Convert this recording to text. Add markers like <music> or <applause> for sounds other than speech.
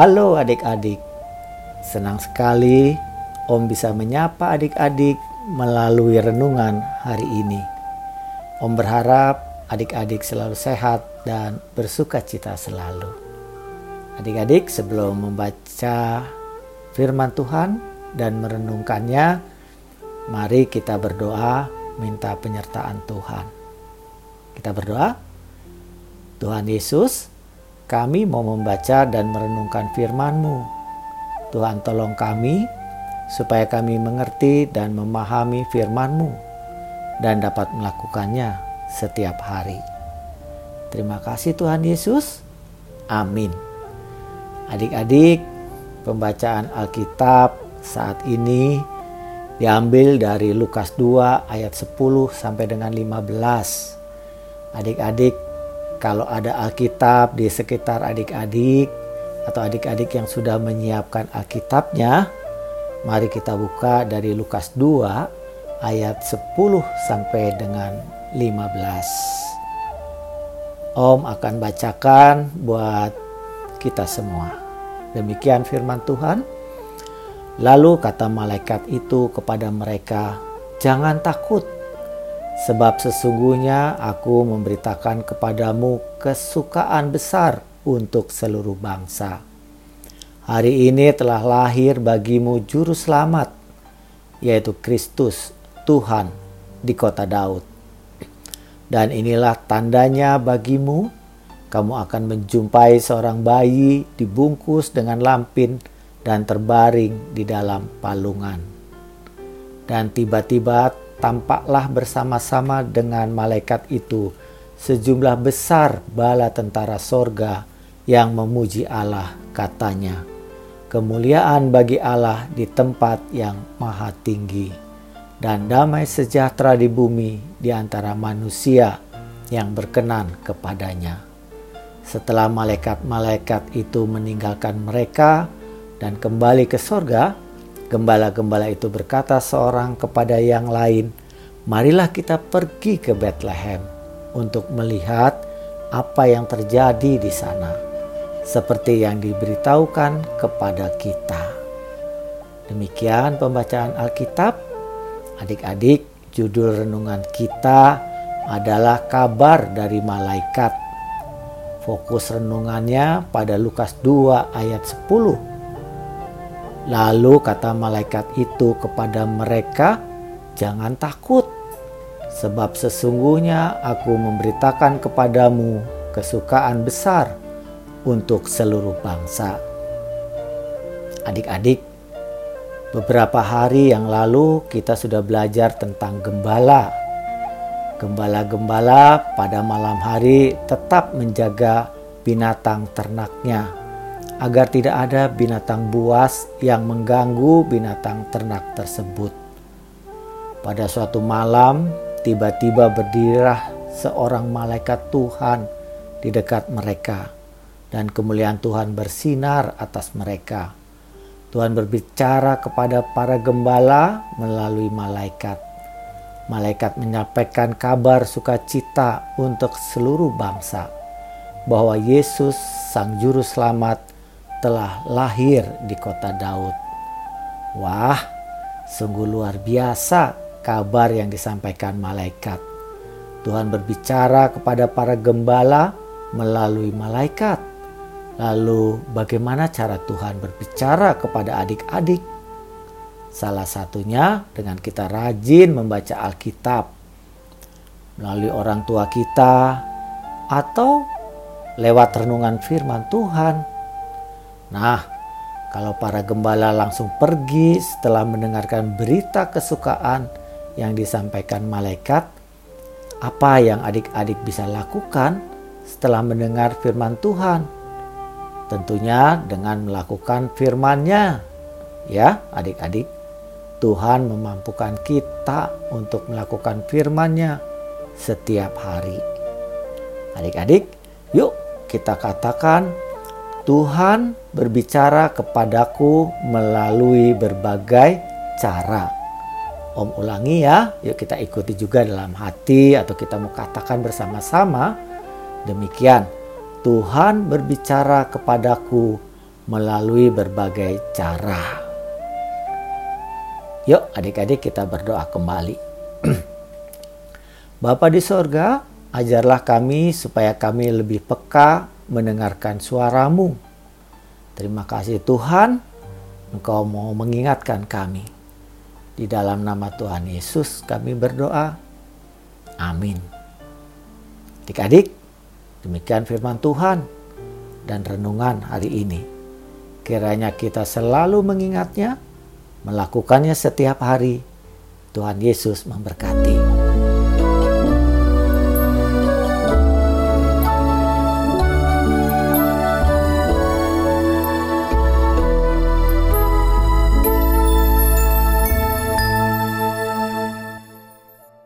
Halo adik-adik, senang sekali Om bisa menyapa adik-adik melalui renungan hari ini. Om berharap adik-adik selalu sehat dan bersuka cita selalu. Adik-adik sebelum membaca firman Tuhan dan merenungkannya, mari kita berdoa minta penyertaan Tuhan. Kita berdoa, Tuhan Yesus, kami mau membaca dan merenungkan firman-Mu. Tuhan tolong kami supaya kami mengerti dan memahami firman-Mu dan dapat melakukannya setiap hari. Terima kasih Tuhan Yesus. Amin. Adik-adik, pembacaan Alkitab saat ini diambil dari Lukas 2 ayat 10 sampai dengan 15. Adik-adik kalau ada Alkitab di sekitar adik-adik atau adik-adik yang sudah menyiapkan Alkitabnya, mari kita buka dari Lukas 2 ayat 10 sampai dengan 15. Om akan bacakan buat kita semua. Demikian firman Tuhan. Lalu kata malaikat itu kepada mereka, "Jangan takut." Sebab sesungguhnya aku memberitakan kepadamu kesukaan besar untuk seluruh bangsa. Hari ini telah lahir bagimu juru selamat, yaitu Kristus Tuhan di kota Daud. Dan inilah tandanya bagimu, kamu akan menjumpai seorang bayi dibungkus dengan lampin dan terbaring di dalam palungan. Dan tiba-tiba tampaklah bersama-sama dengan malaikat itu sejumlah besar bala tentara sorga yang memuji Allah katanya. Kemuliaan bagi Allah di tempat yang maha tinggi dan damai sejahtera di bumi di antara manusia yang berkenan kepadanya. Setelah malaikat-malaikat itu meninggalkan mereka dan kembali ke sorga, Gembala-gembala itu berkata seorang kepada yang lain, "Marilah kita pergi ke Bethlehem untuk melihat apa yang terjadi di sana, seperti yang diberitahukan kepada kita." Demikian pembacaan Alkitab. Adik-adik, judul renungan kita adalah kabar dari malaikat. Fokus renungannya pada Lukas 2 ayat 10 Lalu kata malaikat itu kepada mereka, "Jangan takut, sebab sesungguhnya aku memberitakan kepadamu kesukaan besar untuk seluruh bangsa." Adik-adik, beberapa hari yang lalu kita sudah belajar tentang gembala. Gembala-gembala pada malam hari tetap menjaga binatang ternaknya agar tidak ada binatang buas yang mengganggu binatang ternak tersebut. Pada suatu malam, tiba-tiba berdirilah seorang malaikat Tuhan di dekat mereka, dan kemuliaan Tuhan bersinar atas mereka. Tuhan berbicara kepada para gembala melalui malaikat. Malaikat menyampaikan kabar sukacita untuk seluruh bangsa bahwa Yesus, Sang Juru Selamat, telah lahir di kota Daud. Wah, sungguh luar biasa kabar yang disampaikan malaikat. Tuhan berbicara kepada para gembala melalui malaikat. Lalu, bagaimana cara Tuhan berbicara kepada adik-adik? Salah satunya dengan kita rajin membaca Alkitab melalui orang tua kita, atau lewat renungan firman Tuhan Nah, kalau para gembala langsung pergi setelah mendengarkan berita kesukaan yang disampaikan malaikat, apa yang adik-adik bisa lakukan setelah mendengar firman Tuhan? Tentunya dengan melakukan firman-Nya. Ya, adik-adik, Tuhan memampukan kita untuk melakukan firman-Nya setiap hari. Adik-adik, yuk kita katakan Tuhan berbicara kepadaku melalui berbagai cara. Om ulangi ya, yuk kita ikuti juga dalam hati atau kita mau katakan bersama-sama. Demikian, Tuhan berbicara kepadaku melalui berbagai cara. Yuk adik-adik kita berdoa kembali. <clears throat> Bapa di sorga, ajarlah kami supaya kami lebih peka mendengarkan suaramu. Terima kasih Tuhan, Engkau mau mengingatkan kami. Di dalam nama Tuhan Yesus kami berdoa. Amin. Adik-adik, demikian firman Tuhan dan renungan hari ini. Kiranya kita selalu mengingatnya, melakukannya setiap hari. Tuhan Yesus memberkati.